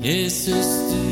Jesus, du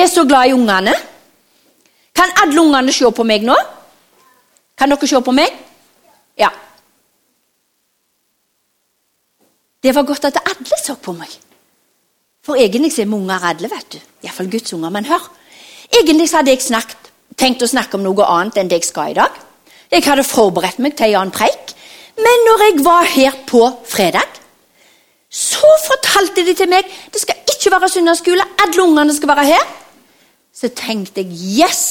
Jeg er så glad i ungene. Kan alle ungene se på meg nå? Kan dere se på meg? Ja. Det var godt at alle så på meg. For egentlig er vi unger alle, vet du. Iallfall Guds unger. Men hør. Egentlig hadde jeg snakket, tenkt å snakke om noe annet enn det jeg skal i dag. Jeg hadde forberedt meg til en annen preik. Men når jeg var her på fredag, så fortalte de til meg det skal ikke være søndagsskole, alle ungene skal være her. Så tenkte jeg yes!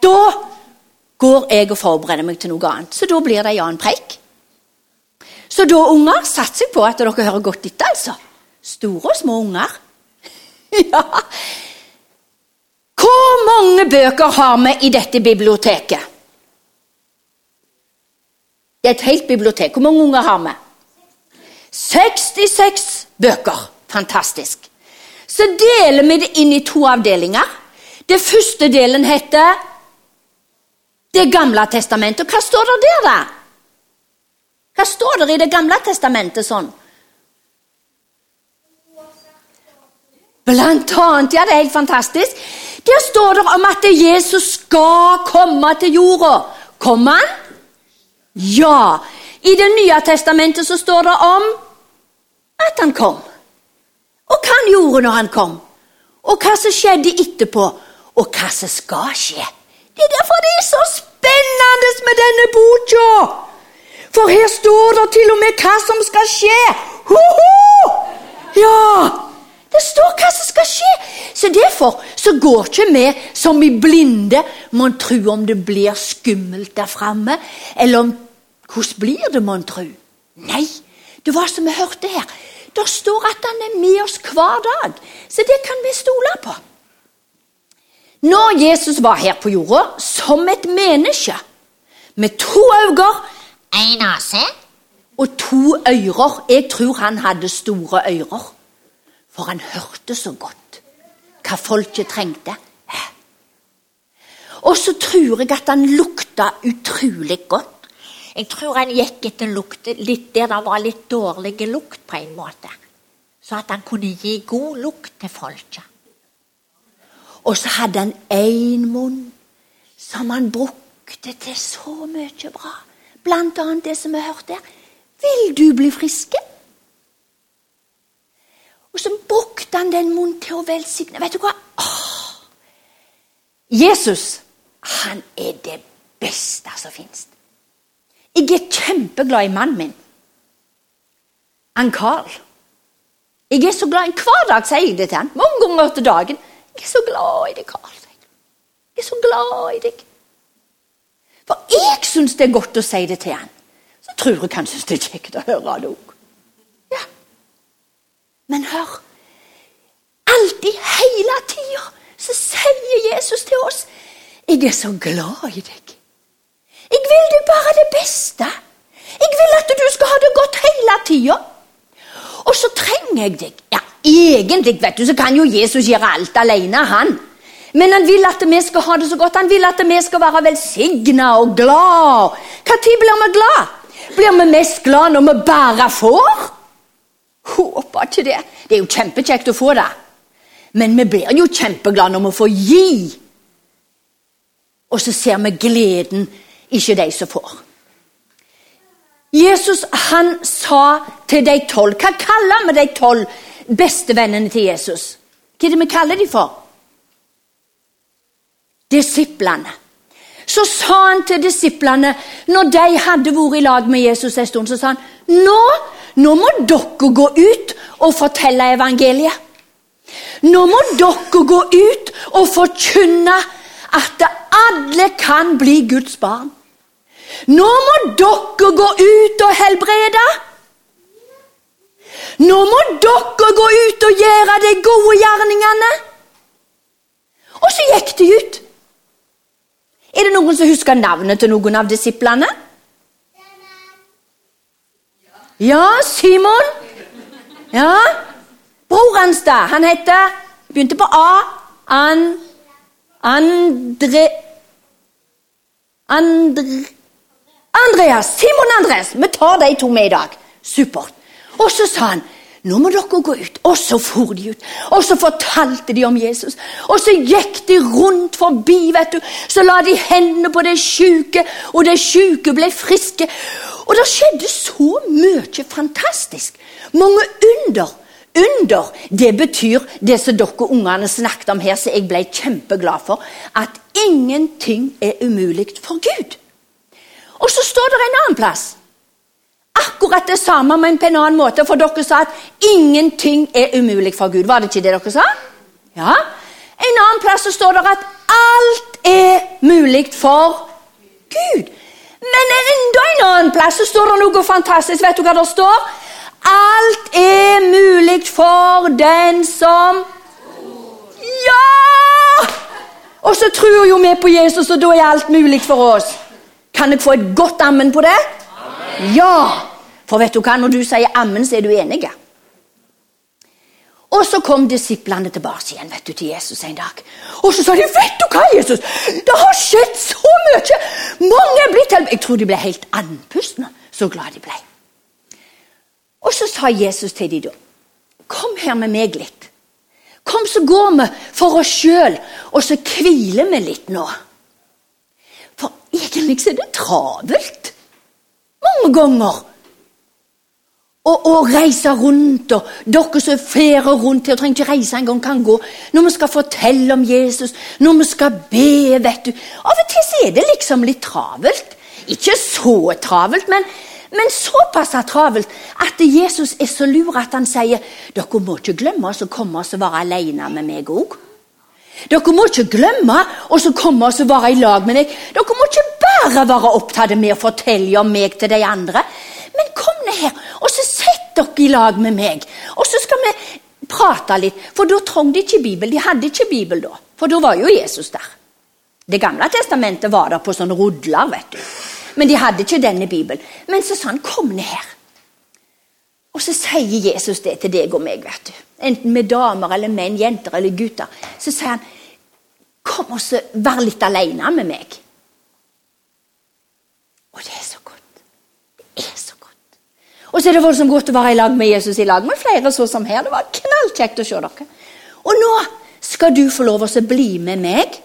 Da går jeg og forbereder meg til noe annet. Så da blir det Jan Preik. Så da, unger, satser jeg på at dere hører godt etter, altså. Store og små unger. ja. Hvor mange bøker har vi i dette biblioteket? Det er et helt bibliotek. Hvor mange unger har vi? 66 bøker. Fantastisk. Så deler vi det inn i to avdelinger. Det første delen heter Det gamle testamentet. Hva står det der, da? Hva står det i Det gamle testamentet sånn? Blant annet, ja, det er helt fantastisk. Der står det om at Jesus skal komme til jorda. Kommer han? Ja. I Det nye testamentet så står det om at han kom. Og hva han gjorde når han kom. Og hva som skjedde etterpå. Og hva som skal skje. Det er derfor det er så spennende med denne boka! For her står det til og med hva som skal skje. Ho -ho! Ja! Det står hva som skal skje. Så derfor så går ikke vi som i blinde mon tro om det blir skummelt der framme, eller om hvordan blir det, mon tro? Nei, det var som vi hørte her. Det står at han er med oss hver dag, så det kan vi stole på. Når Jesus var her på jorda som et menneske, med to øyne, En nese. og to ører Jeg tror han hadde store ører, for han hørte så godt hva folket trengte. Og så tror jeg at han lukta utrolig godt. Jeg tror han gikk etter lukt litt der det var litt dårlig lukt, på en måte. Så at han kunne gi god lukt til folket. Og så hadde han én munn som han brukte til så mye bra. Blant annet det som vi hørte her. Vil du bli friske? Og så brukte han den munnen til å velsigne. Vet du hva? Åh! Jesus, han er det beste som fins. Jeg er kjempeglad i mannen min. Han Carl. Jeg er så glad i Hver dag sier jeg det til han. Mange ganger til dagen. Jeg er så glad i deg, jeg. Jeg er så glad i deg. For jeg syns det er godt å si det til han. Så tror jeg han syns det er kjekt å høre det òg. Ja. Men hør. Alltid, hele tida, så sier Jesus til oss Jeg er så glad i deg. Jeg vil deg bare det beste. Jeg vil at du skal ha det godt hele tida. Og så trenger jeg deg. Ja, egentlig vet du, så kan jo Jesus gjøre alt alene, han. Men han vil at vi skal ha det så godt. Han vil at vi skal være velsigna og glad. Når blir vi glad? Blir vi mest glad når vi bare får? Håper ikke det. Det er jo kjempekjekt å få det. Men vi blir jo kjempeglade når vi får gi. Og så ser vi gleden, ikke de som får. Jesus han sa til de tolv Hva kaller vi de tolv bestevennene til Jesus? Hva er det vi kaller dem for? Disiplene. Så sa han til disiplene, når de hadde vært i lag med Jesus en stund, så sa han nå, nå må dere gå ut og fortelle evangeliet. Nå må dere gå ut og forkynne at alle kan bli Guds barn. Nå må dere gå ut og helbrede. Nå må dere gå ut og gjøre de gode gjerningene. Og så gikk de ut. Er det noen som husker navnet til noen av disiplene? Ja, Simon. Ja. Bror hans, da. Han heter Begynte på A. An... Andre... Andre... Andreas. Simon Andres. Vi tar de to med i dag. Supert. Og så sa han nå må dere gå ut. Og så for de ut. Og så fortalte de om Jesus. Og så gikk de rundt forbi, vet du. Så la de hendene på det syke, og det syke ble friske. Og det skjedde så mye fantastisk. Mange under. Under, det betyr det som dere ungene snakket om her, som jeg ble kjempeglad for. At ingenting er umulig for Gud. Og så står det en annen plass akkurat det samme, men på en annen måte. For dere sa at ingenting er umulig for Gud. Var det ikke det dere sa? Ja. En annen plass så står det at alt er mulig for Gud. Men enda en annen plass så står det noe fantastisk. Vet du hva det står? Alt er mulig for den som Ja! Og så tror jo vi på Jesus, og da er alt mulig for oss. Kan jeg få et godt ammen på det? Ja! For vet du hva, når du sier ammen, så er du enig. Og så kom disiplene tilbake igjen vet du, til Jesus en dag. Og så sa de, 'Vet du hva, Jesus? Det har skjedd så mye!' Mange er blitt helbredet. Jeg tror de ble helt andpustne, så glad de ble. Og så sa Jesus til dem 'Kom her med meg litt.' Kom, så går vi for oss sjøl, og så hviler vi litt nå. For egentlig er det travelt. Mange ganger og, og reise rundt. og Dere som fer rundt og trenger ikke reise engang, kan gå. Når vi skal fortelle om Jesus, når vi skal be. vet du. Av og til er det liksom litt travelt. Ikke så travelt, men, men såpass travelt at Jesus er så lur at han sier dere må ikke glemme oss å komme oss og være alene med meg òg. Dere må ikke glemme oss å komme oss og være i lag med meg. Dere må ikke bare være opptatt med å fortelle om meg til de andre. Men kom ned her, og så sett dere i lag med meg. Og så skal vi prate litt. For da trengte de ikke Bibel. De hadde ikke Bibel da. For da var jo Jesus der. Det gamle testamentet var der på sånne rodler. vet du. Men de hadde ikke denne Bibelen. Men så sa han 'kom ned her'. Og så sier Jesus det til deg og meg. vet du. Enten med damer eller menn, jenter eller gutter. Så sier han 'kom og vær litt alene med meg'. Og det er så godt. Det er så godt. Og så er det voldsomt godt å være i lag med Jesus i lag med flere sånn som her. Det var knallkjekt å se dere. Og nå skal du få lov å bli med meg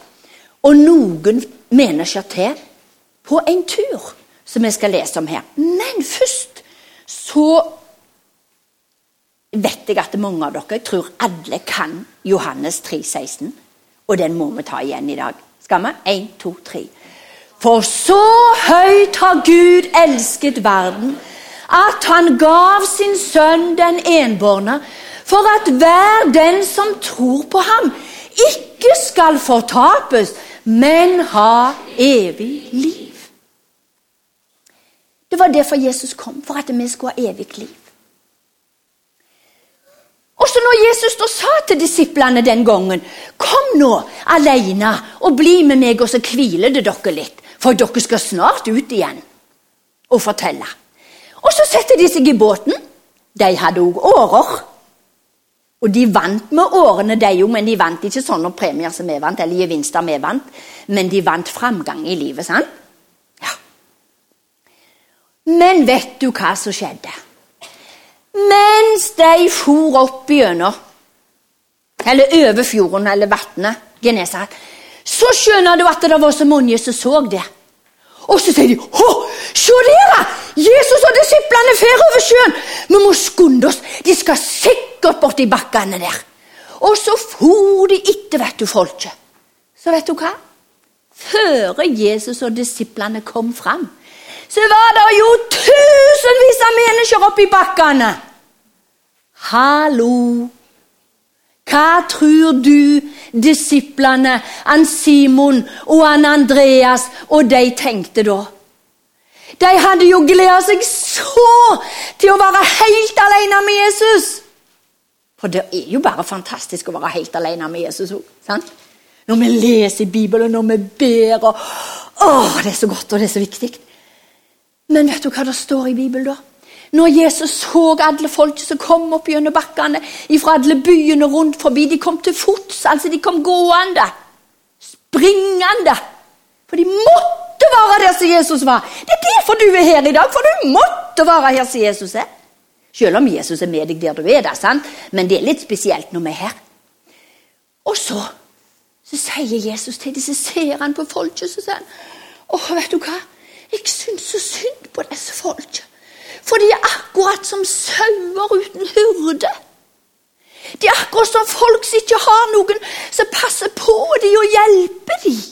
og noen mennesker til på en tur som vi skal lese om her. Men først så vet jeg at mange av dere, jeg tror alle kan Johannes 3, 16. Og den må vi ta igjen i dag. Skal vi? Én, to, tre. For så høyt har Gud elsket verden, at han gav sin sønn den enbårne, for at hver den som tror på ham, ikke skal fortapes, men ha evig liv. Det var derfor Jesus kom, for at vi skulle ha evig liv. Også når Jesus da sa til disiplene den gangen Kom nå alene og bli med meg, og så hviler det dere litt. For dere skal snart ut igjen og fortelle. Og så setter de seg i båten. De hadde òg årer. Og de vant med årene, de òg, men de vant ikke sånne premier som vi vant, eller gevinster vi vant, men de vant framgang i livet. sant? Ja. Men vet du hva som skjedde? Mens de for opp gjennom, eller over fjorden eller vannet, Genesaret, så skjønner du at det var så mange som så det. Og så sier de Hå, se dere! Jesus og disiplene fer over sjøen! Vi må skunde oss! De skal sikkert borti bakkene der. Og så for de etter, vet du, folket. Så vet du hva? Før Jesus og disiplene kom fram, så var det jo tusenvis av mennesker oppi bakkene. Hallo! Hva tror du disiplene, han Simon og han Andreas og de tenkte da? De hadde jo gleda seg så til å være helt alene med Jesus. For det er jo bare fantastisk å være helt alene med Jesus òg. Når vi leser i Bibelen, når vi ber og Å, det er så godt, og det er så viktig. Men vet du hva det står i Bibelen, da? Når Jesus så alle folk som kom opp gjennom bakkene fra alle byene rundt forbi, de kom til fots, altså de kom gående, springende. For de måtte være der som Jesus var. Det er derfor du er her i dag, for du måtte være her som Jesus er. Selv om Jesus er med deg der du er, da, sant? men det er litt spesielt når vi er her. Og så, så sier Jesus til dem, så ser han på folket, så sier han Å, vet du hva? Jeg syns så synd på disse folket. For de er akkurat som sauer uten hurde. De er akkurat som folk som ikke har noen som passer på dem og hjelper dem.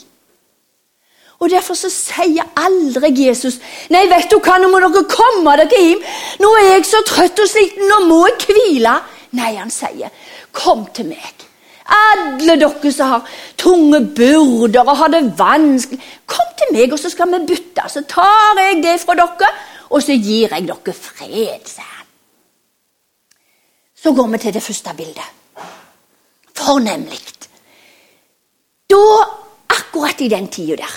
Og Derfor så sier aldri Jesus Nei, vet du hva, nå må dere komme dere hjem. Nå er jeg så trøtt og sliten, nå må jeg hvile. Nei, han sier, kom til meg. Alle dere som har tunge byrder og har det vanskelig, kom til meg, og så skal vi bytte. Så tar jeg det fra dere, og så gir jeg dere fred, sier han. Så går vi til det første bildet. Fornemlig. Da, akkurat i den tida der,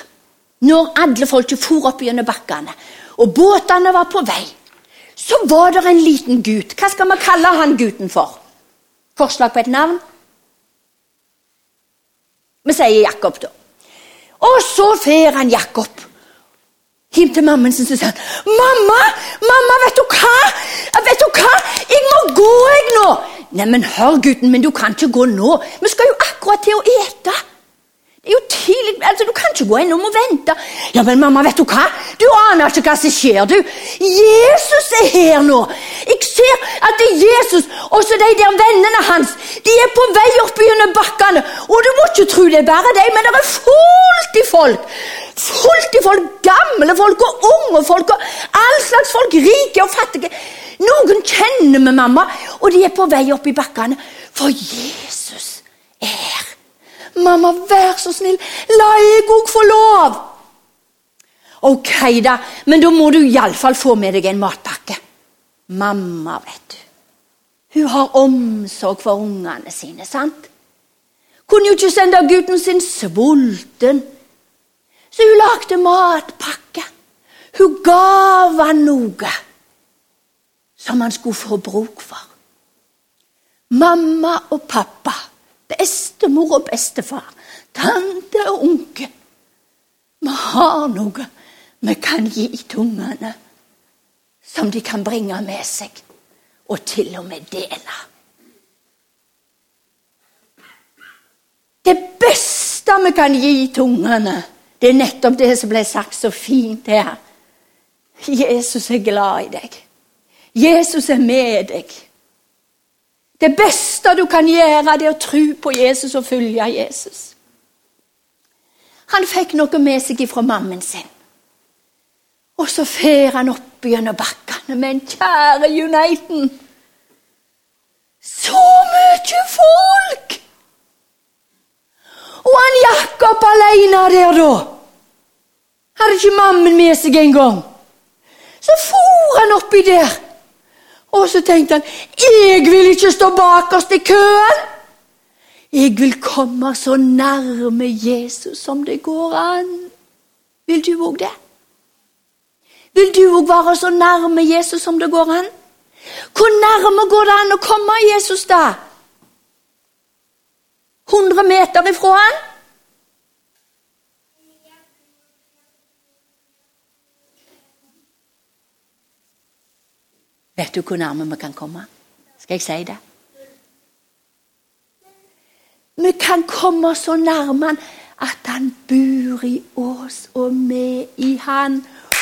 når alle folket for opp gjennom bakkene, og båtene var på vei, så var det en liten gutt. Hva skal vi kalle han gutten for? Forslag på et navn? Vi sier Jakob, da. Og så fer han Jakob hjem til mammaen sin og sa 'Mamma, mamma, vet du hva? Vet du hva? Jeg må gå, jeg nå.' 'Neimen, hør, gutten min, du kan ikke gå nå. Vi skal jo akkurat til å ete.' Det er jo tidlig, altså Du kan ikke gå inn, og vente. Ja, men mamma, vet du hva? Du aner ikke hva som skjer, du. Jesus er her nå. Jeg ser at det er Jesus, og de der vennene hans. De er på vei opp gjennom bakkene. Og du må ikke tro det er bare dem, men det er fullt i folk. Fullt i folk, gamle folk og unge folk og all slags folk, rike og fattige. Noen kjenner vi mamma, og de er på vei opp i bakkene. For Jesus er her. Mamma, vær så snill, la jeg òg få lov! Ok, da, men da må du iallfall få med deg en matpakke. Mamma, vet du. Hun har omsorg for ungene sine, sant? Kunne jo ikke sende gutten sin sulten. Så hun lagde matpakke. Hun gav han noe som han skulle få bruk for. Mamma og pappa bestemor og bestefar, tante og onkel. Vi har noe vi kan gi til ungene, som de kan bringe med seg, og til og med dele. Det beste vi kan gi til ungene, det er nettopp det som ble sagt så fint her. Jesus er glad i deg. Jesus er med deg. Det beste du kan gjøre, det er å tro på Jesus og følge Jesus. Han fikk noe med seg ifra mammen sin. Og så fer han opp gjennom bakkene med en kjære Uniten. Så mye folk! Og han Jakob alene der, da. Hadde ikke mammen med seg engang. Så for han oppi der. Og så tenkte han jeg vil ikke stå bakerst i køen. Jeg vil komme så nærme Jesus som det går an. Vil du òg det? Vil du òg være så nærme Jesus som det går an? Hvor nærme går det an å komme Jesus, da? 100 meter ifra han? Vet du hvor nærme vi kan komme? Skal jeg si det? Vi kan komme så nærme han at han bor i oss, og vi i han.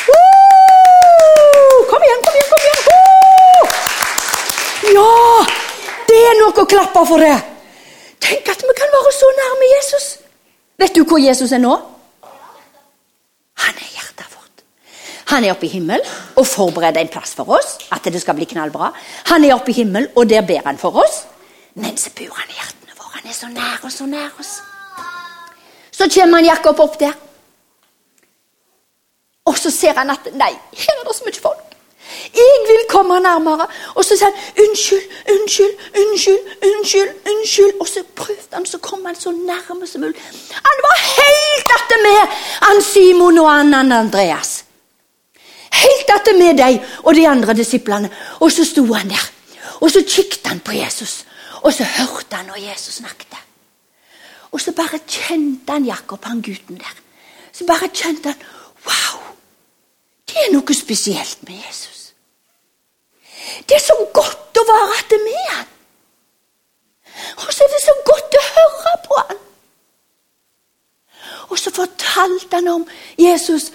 Uh! Kom igjen, kom igjen, kom igjen! Uh! Ja! Det er noe å klappe for det! Tenk at vi kan være så nærme Jesus. Vet du hvor Jesus er nå? Han er hjertet. Han er oppe i himmelen og forbereder en plass for oss. At det skal bli knallbra. Han er oppe i himmelen, og der ber han for oss. Men så bor han i hjertene våre. Han er så nær oss, så nær oss. Så kommer han Jakob opp der. Og så ser han at nei, her er det så mye folk. Jeg vil komme nærmere. Og så sier han unnskyld, unnskyld, unnskyld, unnskyld. unnskyld. Og så prøvde han, så kom han så nærme som mulig. Han var helt attmed han Simon og han Andreas. Helt attmed deg og de andre disiplene. Og så sto han der. Og så kikket han på Jesus. Og så hørte han når Jesus snakket. Og så bare kjente han Jakob, han gutten der. Så bare kjente han Wow! Det er noe spesielt med Jesus. Det er så godt å være att med han. Og så er det så godt å høre på han. Og så fortalte han om Jesus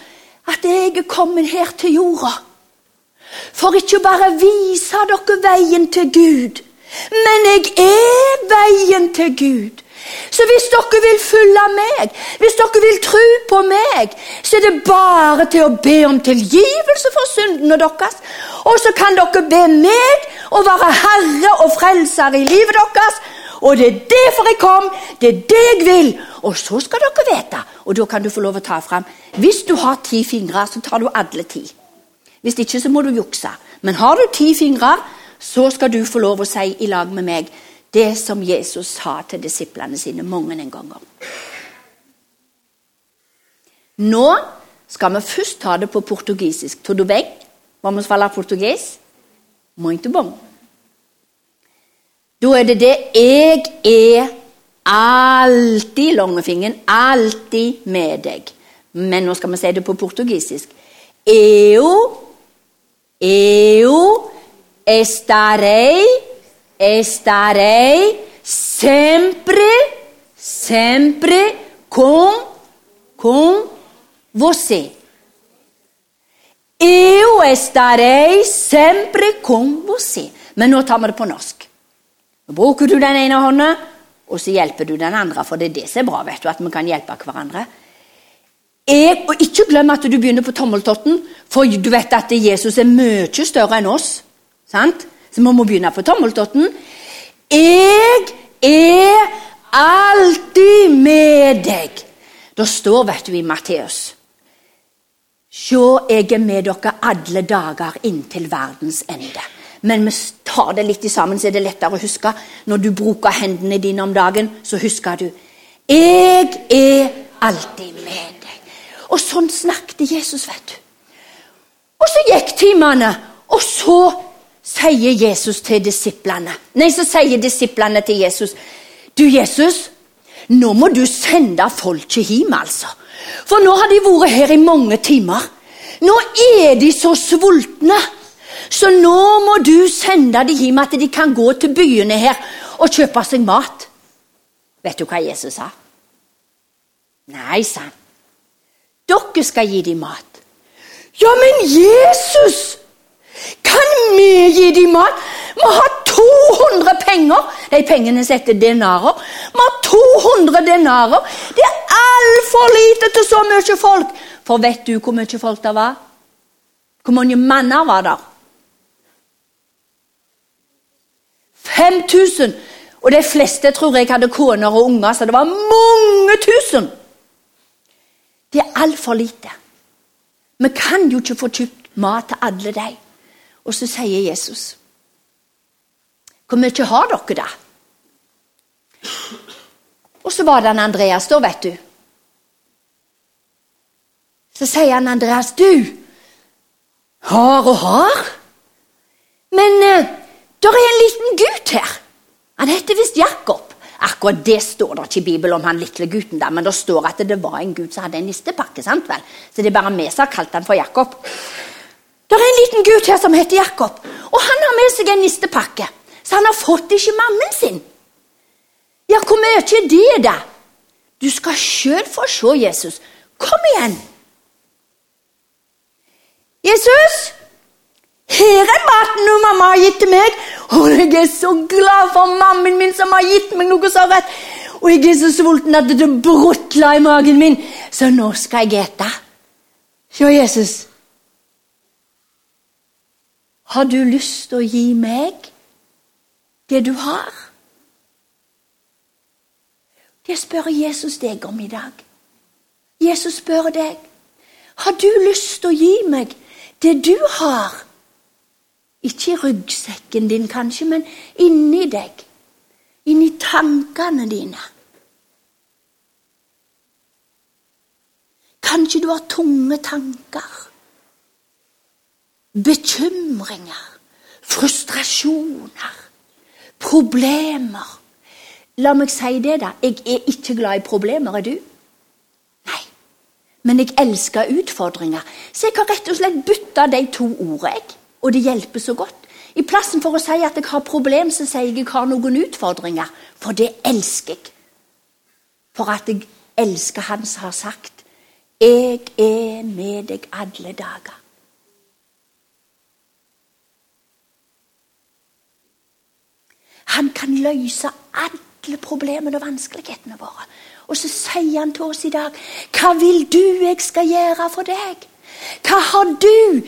at jeg er kommet her til jorda for ikke bare vise dere veien til Gud, men jeg er veien til Gud. Så hvis dere vil følge meg, hvis dere vil tro på meg, så er det bare til å be om tilgivelse for syndene deres. Og så kan dere be meg å være herre og frelser i livet deres. Og det er derfor jeg kom, det er det jeg vil. Og så skal dere vite, og da kan du få lov å ta fram Hvis du har ti fingre, så tar du alle ti. Hvis ikke, så må du jukse. Men har du ti fingre, så skal du få lov å si i lag med meg det som Jesus sa til disiplene sine mange en ganger. Nå skal vi først ta det på portugisisk. Tudo bem? Vamos falar português? Muito bom. Da er det det Jeg er alltid langfingeren, alltid med deg. Men nå skal vi si det på portugisisk. Eu, eu estarei, estarei sempre, sempre com, com você. Eu estarei sempre com você. Men nå tar vi det på norsk. Nå bruker du den ene hånda, og så hjelper du den andre. For det er det som er bra, vet du, at vi kan hjelpe hverandre. Jeg, og ikke glem at du begynner på tommeltotten, for du vet at Jesus er mye større enn oss. Sant? Så vi må begynne på tommeltotten. Jeg er alltid med deg. Det står, vet du, i Matteus. Se, jeg er med dere alle dager inntil verdens ende. Men vi tar det litt sammen, så er det lettere å huske. Når du bruker hendene dine om dagen, så husker du. Jeg er alltid med deg. Og sånn snakket Jesus, vet du. Og så gikk timene, og så sier Jesus til disiplene Nei, så sier disiplene til Jesus Du, Jesus, nå må du sende folket hjem, altså. For nå har de vært her i mange timer. Nå er de så sultne. Så nå må du sende dem hjem at de kan gå til byene her og kjøpe seg mat. Vet du hva Jesus sa? Nei, sa han. Dere skal gi dem mat. Ja, men Jesus! Kan vi gi dem mat? Vi har 200 penger. De pengene setter denarer. Vi har 200 denarer. Det er altfor lite til så mye folk. For vet du hvor mye folk det var? Hvor mange manner var der? 5000. Og de fleste tror jeg hadde koner og unger, så det var mange tusen. Det er altfor lite. Vi kan jo ikke få kjøpt mat til alle de. Og så sier Jesus Hvor mye har dere, da? Og så var det han Andreas, da, vet du. Så sier han Andreas, du Har og har. Men eh, der er en liten gutt her. Han heter visst Jakob. Akkurat det står det ikke i Bibelen om han lille gutten, der, men det står at det var en gutt som hadde en nistepakke. sant vel? Så det er bare vi som har kalt han for Jakob. Det er en liten gutt her som heter Jakob, og han har med seg en nistepakke. Så han har fått ikke mammen sin. Ja, hvor mye er det, da? Du skal sjøl få se, Jesus. Kom igjen. Jesus, her er maten du mamma har gitt til meg. Og jeg er så glad for mammen min som har gitt meg noe så rett. Og jeg er så sulten at det brutler i magen min, så nå skal jeg ete. Se, Jesus. Har du lyst til å gi meg det du har? Det spør Jesus deg om i dag. Jesus spør deg. Har du lyst til å gi meg det du har? Ikke i ryggsekken din, kanskje, men inni deg. Inni tankene dine. Kanskje du har tunge tanker. Bekymringer. Frustrasjoner. Problemer. La meg si det, da. Jeg er ikke glad i problemer, er du? Nei. Men jeg elsker utfordringer, så jeg har rett og slett bytta de to ordene. Og det hjelper så godt. I plassen for å si at jeg har problem, så sier jeg jeg har noen utfordringer. For det elsker jeg. For at jeg elsker Han som har sagt 'Jeg er med deg alle dager'. Han kan løse alle problemene og vanskelighetene våre. Og så sier han til oss i dag Hva vil du jeg skal gjøre for deg? Hva har du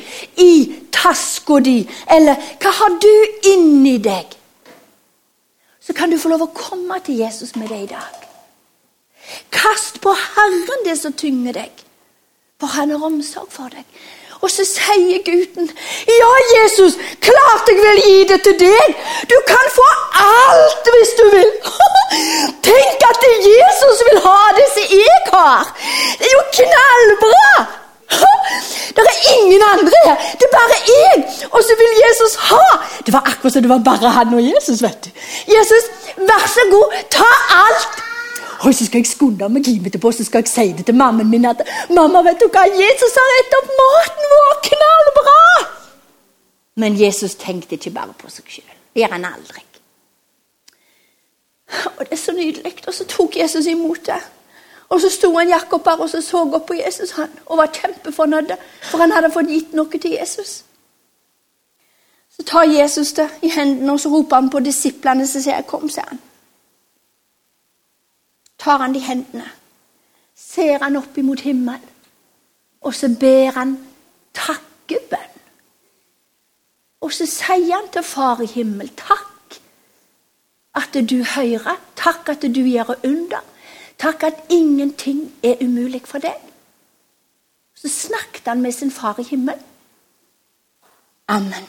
i taska di? Eller hva har du inni deg? Så kan du få lov å komme til Jesus med det i dag. Kast på Herren det som tynger deg, for han har omsorg for deg. Og så sier gutten, 'Ja, Jesus, klart jeg vil gi det til deg. Du kan få alt hvis du vil.' Tenk at det Jesus vil ha det som jeg har. Det er jo knallbra! Det er ingen andre her. Det er bare jeg. Og så vil Jesus ha. Det var akkurat som det var bare han og Jesus. vet du. Jesus, vær så god, ta alt. Og så skal jeg skunde meg hjem etterpå så skal jeg si det til mammaen min at mamma, vet du hva, Jesus har rett opp maten vår! Knallbra! Men Jesus tenkte ikke bare på seg sjøl. Det gjør han aldri. Og det er så nydelig. Og så tok Jesus imot det. Og så sto han Jakob her og så, så opp på Jesus han, og var kjempefornøyd, for han hadde fått gitt noe til Jesus. Så tar Jesus det i hendene og så roper han på disiplene som sier 'Kom', sier han tar han de hendene, ser han opp imot himmelen, og så ber han takkebønn. Og så sier han til Far i himmel takk at du hører, takk at du gjør under, takk at ingenting er umulig for deg. Så snakket han med sin far i himmelen. Amen.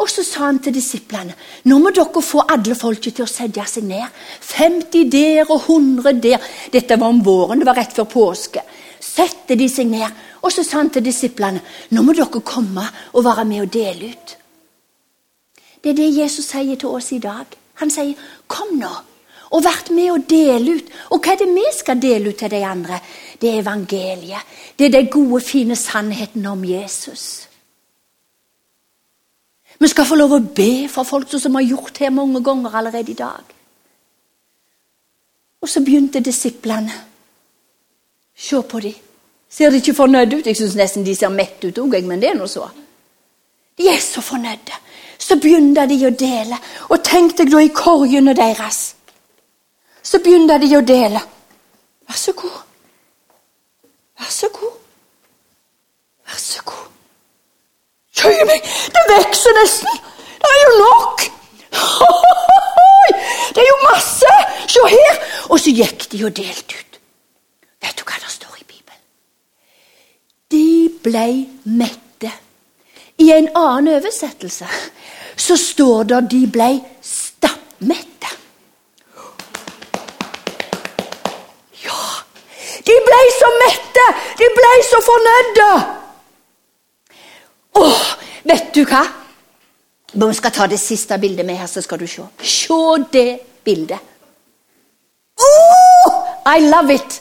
Og så sa han til disiplene nå må dere få alle folket til å sette seg ned. 50 der og 100 der. Dette var om våren, det var rett før påske. Sette de seg ned. Og så sa han til disiplene nå må dere komme og være med og dele ut. Det er det Jesus sier til oss i dag. Han sier kom nå og vært med å dele ut. Og hva er det vi skal dele ut til de andre? Det er evangeliet. Det er den gode, fine sannheten om Jesus. Vi skal få lov å be for folk som har gjort det mange ganger allerede i dag. Og så begynte disiplene. Se på dem. Ser de ikke fornøyde ut? Jeg syns nesten de ser mette ut òg, men det er nå så. De er så fornøyde. Så begynner de å dele. Og tenk deg da i korgene deres. Så begynner de å dele. Vær så god. Vær så god. Vær så god. Jøye meg, det vokser nesten! Det er jo nok! Det er jo masse! Se her! Og så gikk de og delte ut. Vet du hva det står i Bibelen? De blei mette. I en annen oversettelse så står det de blei stappmette. Blei så mette! De blei så fornøyde! Åh, vet du hva? Vi skal ta det siste bildet med her, så skal du se. Se det bildet. Oh, I love it!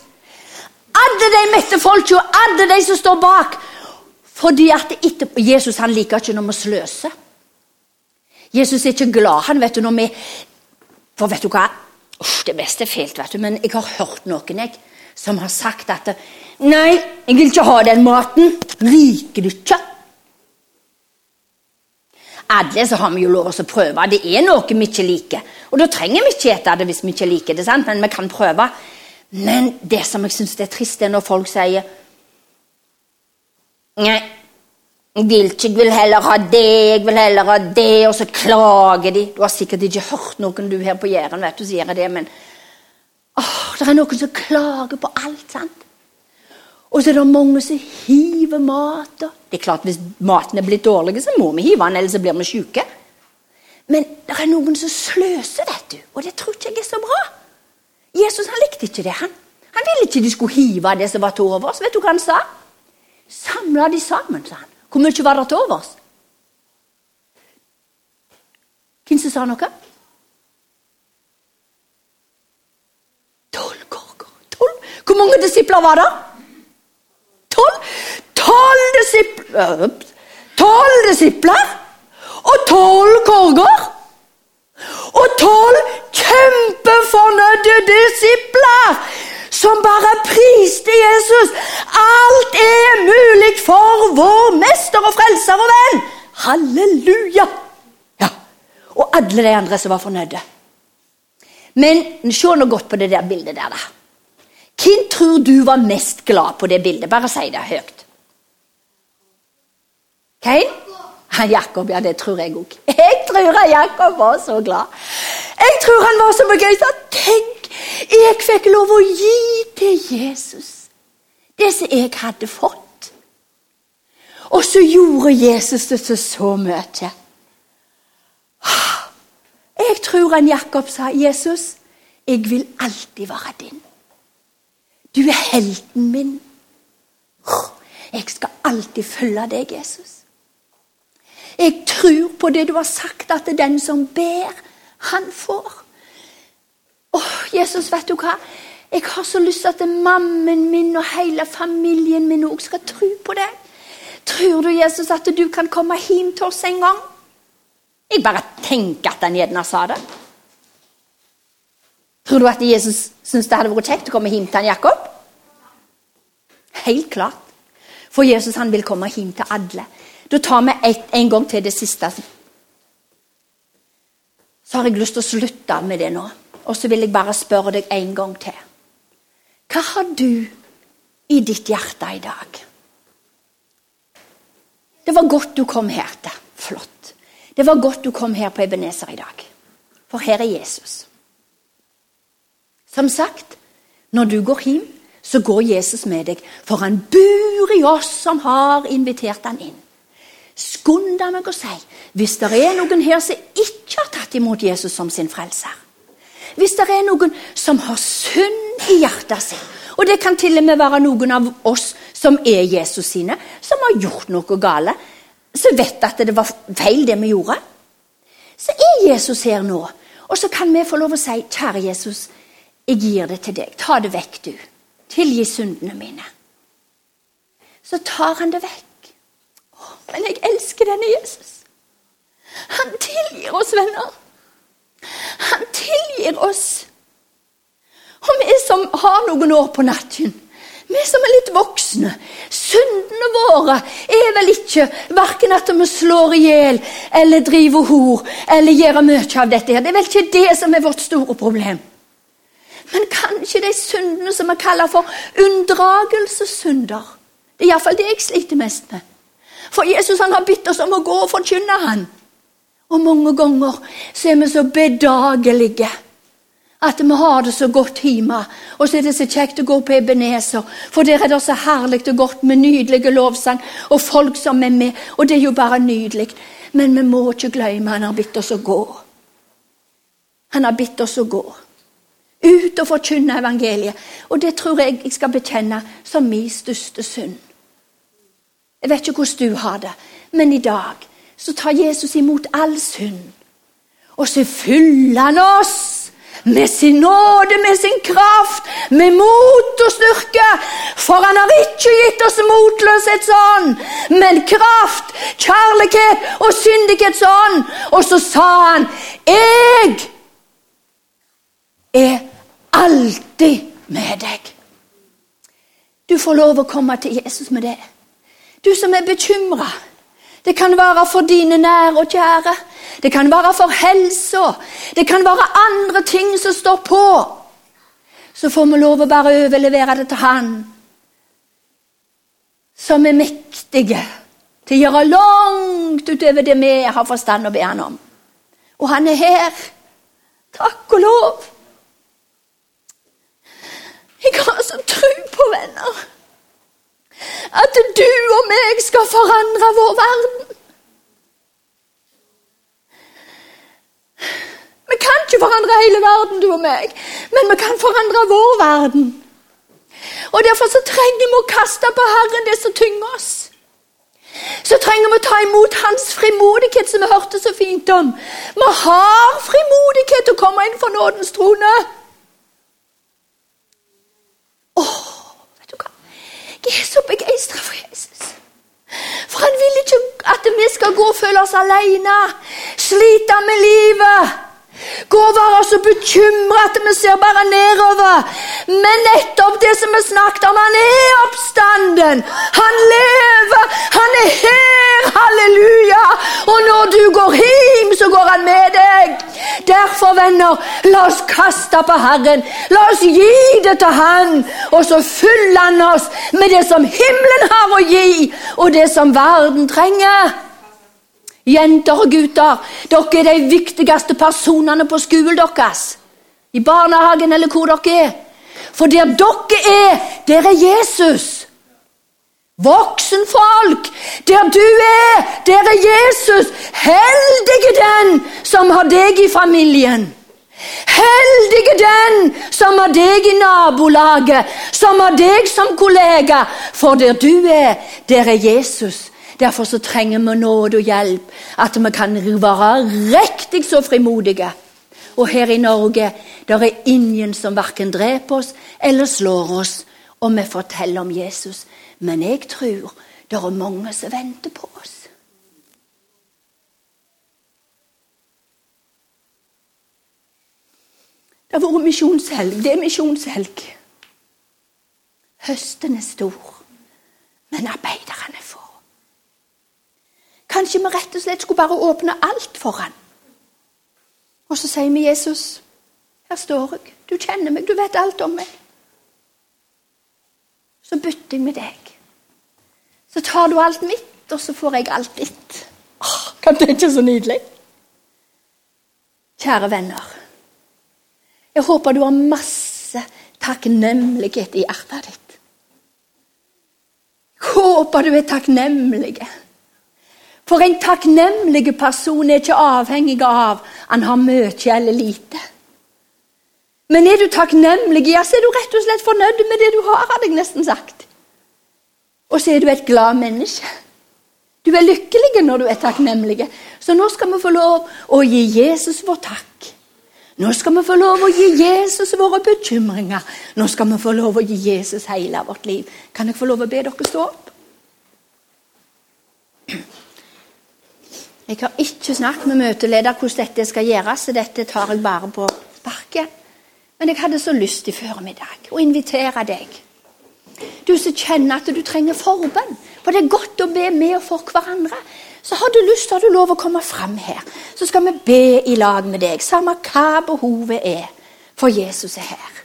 Alle de mette folka, alle de som står bak. Fordi at etterpå, Jesus han liker ikke når vi sløser. Jesus er ikke glad han vet du, når vi For vet du hva? Uff, det meste er fælt, vet du, men jeg har hørt noen jeg, som har sagt at Nei, jeg vil ikke ha den maten. Liker du ikke? alle så har vi jo lov å prøve. Det er noe vi ikke liker. Og da trenger vi ikke spise det hvis vi ikke liker det, sant? men vi kan prøve. Men det som jeg syns er trist, er når folk sier Nei, jeg vil ikke, jeg vil heller ha det, jeg vil heller ha det, og så klager de. Du har sikkert ikke hørt noen du her på Jæren vet du, sier det, men åh, det er noen som klager på alt. sant? Og så er det mange som hiver mat. Det er klart Hvis maten er blitt dårlig, så må vi hive den, ellers blir vi syke. Men det er noen som sløser, vet du. Og det tror ikke jeg er så bra. Jesus han likte ikke det. Han, han ville ikke de skulle hive det som var til overs. Vet du hva han sa? Samla de sammen, sa han. Hvor mye var det til overs? Hvem som sa noe? Tolv korker. Tolv? Hvor mange disipler var det? Tolv? Tolv disipler Tolv disipler! og tolv korger. Og tolv kjempefornøyde disipler som bare priste Jesus. Alt er mulig for vår mester og frelser og venn. Halleluja! Ja. Og alle de andre som var fornøyde. Men se nå godt på det der bildet der, da. Hvem tror du var mest glad på det bildet? Bare si det høyt. Hvem? Han Jakob, ja, det tror jeg òg. Jeg tror han Jakob var så glad. Jeg tror han var så begeistra. Tenk, jeg fikk lov å gi til Jesus det som jeg hadde fått. Og så gjorde Jesus det til så mye. Jeg tror han Jakob sa, 'Jesus, jeg vil alltid være din'. Du er helten min. Jeg skal alltid følge deg, Jesus. Jeg tror på det du har sagt, at den som ber, han får. Åh, Jesus, vet du hva? Jeg har så lyst til at mammen min og hele familien min òg skal tro på det. Tror du, Jesus, at du kan komme hjem til oss en gang? Jeg bare tenker at han gjerne sa det. Tror du at Jesus syntes det hadde vært kjekt å komme hjem til han Jakob? Helt klart. For Jesus han vil komme hjem til alle. Da tar vi et, en gang til det siste. Så har jeg lyst til å slutte med det nå. Og så vil jeg bare spørre deg en gang til. Hva har du i ditt hjerte i dag? Det var godt du kom her til. Flott. Det var godt du kom her på Ebenezer i dag. For her er Jesus. Som sagt, når du går hjem, så går Jesus med deg, for han bor i oss som har invitert han inn. Skund deg å si, hvis det er noen her som ikke har tatt imot Jesus som sin frelser, hvis det er noen som har synd i hjertet sitt, og det kan til og med være noen av oss som er Jesus sine, som har gjort noe gale, som vet at det var feil det vi gjorde, så er Jesus her nå. Og så kan vi få lov å si, kjære Jesus, jeg gir det til deg. Ta det vekk, du. Tilgi syndene mine. Så tar han det vekk. Åh, men jeg elsker denne Jesus. Han tilgir oss, venner. Han tilgir oss. Og vi som har noen år på natten, vi som er litt voksne Syndene våre er vel ikke verken at vi slår i hjel eller driver hor eller gjør mye av dette. her. Det er vel ikke det som er vårt store problem. Men kanskje de syndene som vi kaller for unndragelsessynder. Det er iallfall det jeg sliter mest med. For Jesus han har bedt oss om å gå og forkynne han. Og mange ganger så er vi så bedagelige at vi har det så godt hjemme. Og så er det så kjekt å gå på Ebenezer, for der er det så herlig og godt med nydelige lovsang og folk som er med. Og det er jo bare nydelig. Men vi må ikke glemme han har bedt oss å gå. Han har bedt oss å gå. Ut og forkynne evangeliet. Og det tror jeg jeg skal bekjenne som min største synd. Jeg vet ikke hvordan du har det, men i dag så tar Jesus imot all synd. Og så fyller han oss med sin nåde, med sin kraft, med mot og styrke. For han har ikke gitt oss motløshetsånd, men kraft, kjærlighet og syndighetsånd. Og så sa han, 'Jeg er alltid med deg'. Du får lov å komme til Jesus med det. Du som er bekymra. Det kan være for dine nære og kjære. Det kan være for helsa. Det kan være andre ting som står på. Så får vi lov å bare overlevere det til Han som er mektige til å gjøre langt utover det vi har forstand å be Han om. Og Han er her. Takk og lov. Jeg har så tro på, venner, at du og meg skal forandre vår verden. Vi kan ikke forandre hele verden, du og meg, men vi kan forandre vår verden. Og Derfor så trenger vi å kaste på Herren det som tynger oss. Så trenger vi å ta imot Hans frimodighet, som vi hørte så fint om. Vi har frimodighet til å komme inn for nådens trone. Åh, vet du hva? Jeg er så begeistra for Jesus. For han vil ikke at vi skal gå og føle oss alene, slite med livet. Gå og være så bekymra at vi ser bare nedover. Men nettopp det som vi snakket om, han er oppstanden. Han lever. Han er her. Halleluja. Og når du går hjem, så går han med deg. Derfor, venner, la oss kaste på Herren. La oss gi det til Han. Og så fyller Han oss med det som himmelen har å gi, og det som verden trenger. Jenter og gutter, dere er de viktigste personene på skolen deres. I barnehagen eller hvor dere er. For der dere er, der er Jesus. Voksenfolk, der du er, der er Jesus. Heldig er den som har deg i familien. Heldig er den som har deg i nabolaget, som har deg som kollega. For der du er, der er Jesus. Derfor så trenger vi nåde og hjelp, at vi kan være riktig så frimodige. Og her i Norge der er ingen som verken dreper oss eller slår oss, og vi forteller om Jesus. Men jeg tror det er mange som venter på oss. Det har vært misjonshelg. Det er misjonshelg. Høsten er stor, men arbeiderne er få. Kanskje vi rett og slett skulle bare åpne alt for han. Og så sier vi Jesus, her står jeg. Du kjenner meg, du vet alt om meg. Så bytter jeg med deg. Så tar du alt mitt, og så får jeg alt ditt. Åh, kan det ikke så nydelig? Kjære venner. Jeg håper du har masse takknemlighet i hjertet ditt. Håper du er takknemlig. For en takknemlig person er ikke avhengig av han har mye eller lite. Men er du takknemlig, ja, så er du rett og slett fornøyd med det du har, hadde jeg nesten sagt. Og så er du et glad menneske. Du er lykkelig når du er takknemlig. Så nå skal vi få lov å gi Jesus vår takk. Nå skal vi få lov å gi Jesus våre bekymringer. Nå skal vi få lov å gi Jesus hele vårt liv. Kan jeg få lov å be dere stå opp? Jeg har ikke snakket med møteleder hvordan dette skal gjøres, så dette tar jeg bare på sparket. Men jeg hadde så lyst i formiddag å invitere deg. Du som kjenner at du trenger forbønn. For det er godt å be med og for hverandre. Så har du lyst, har du lov å komme fram her. Så skal vi be i lag med deg, samme hva behovet er. For Jesus er her.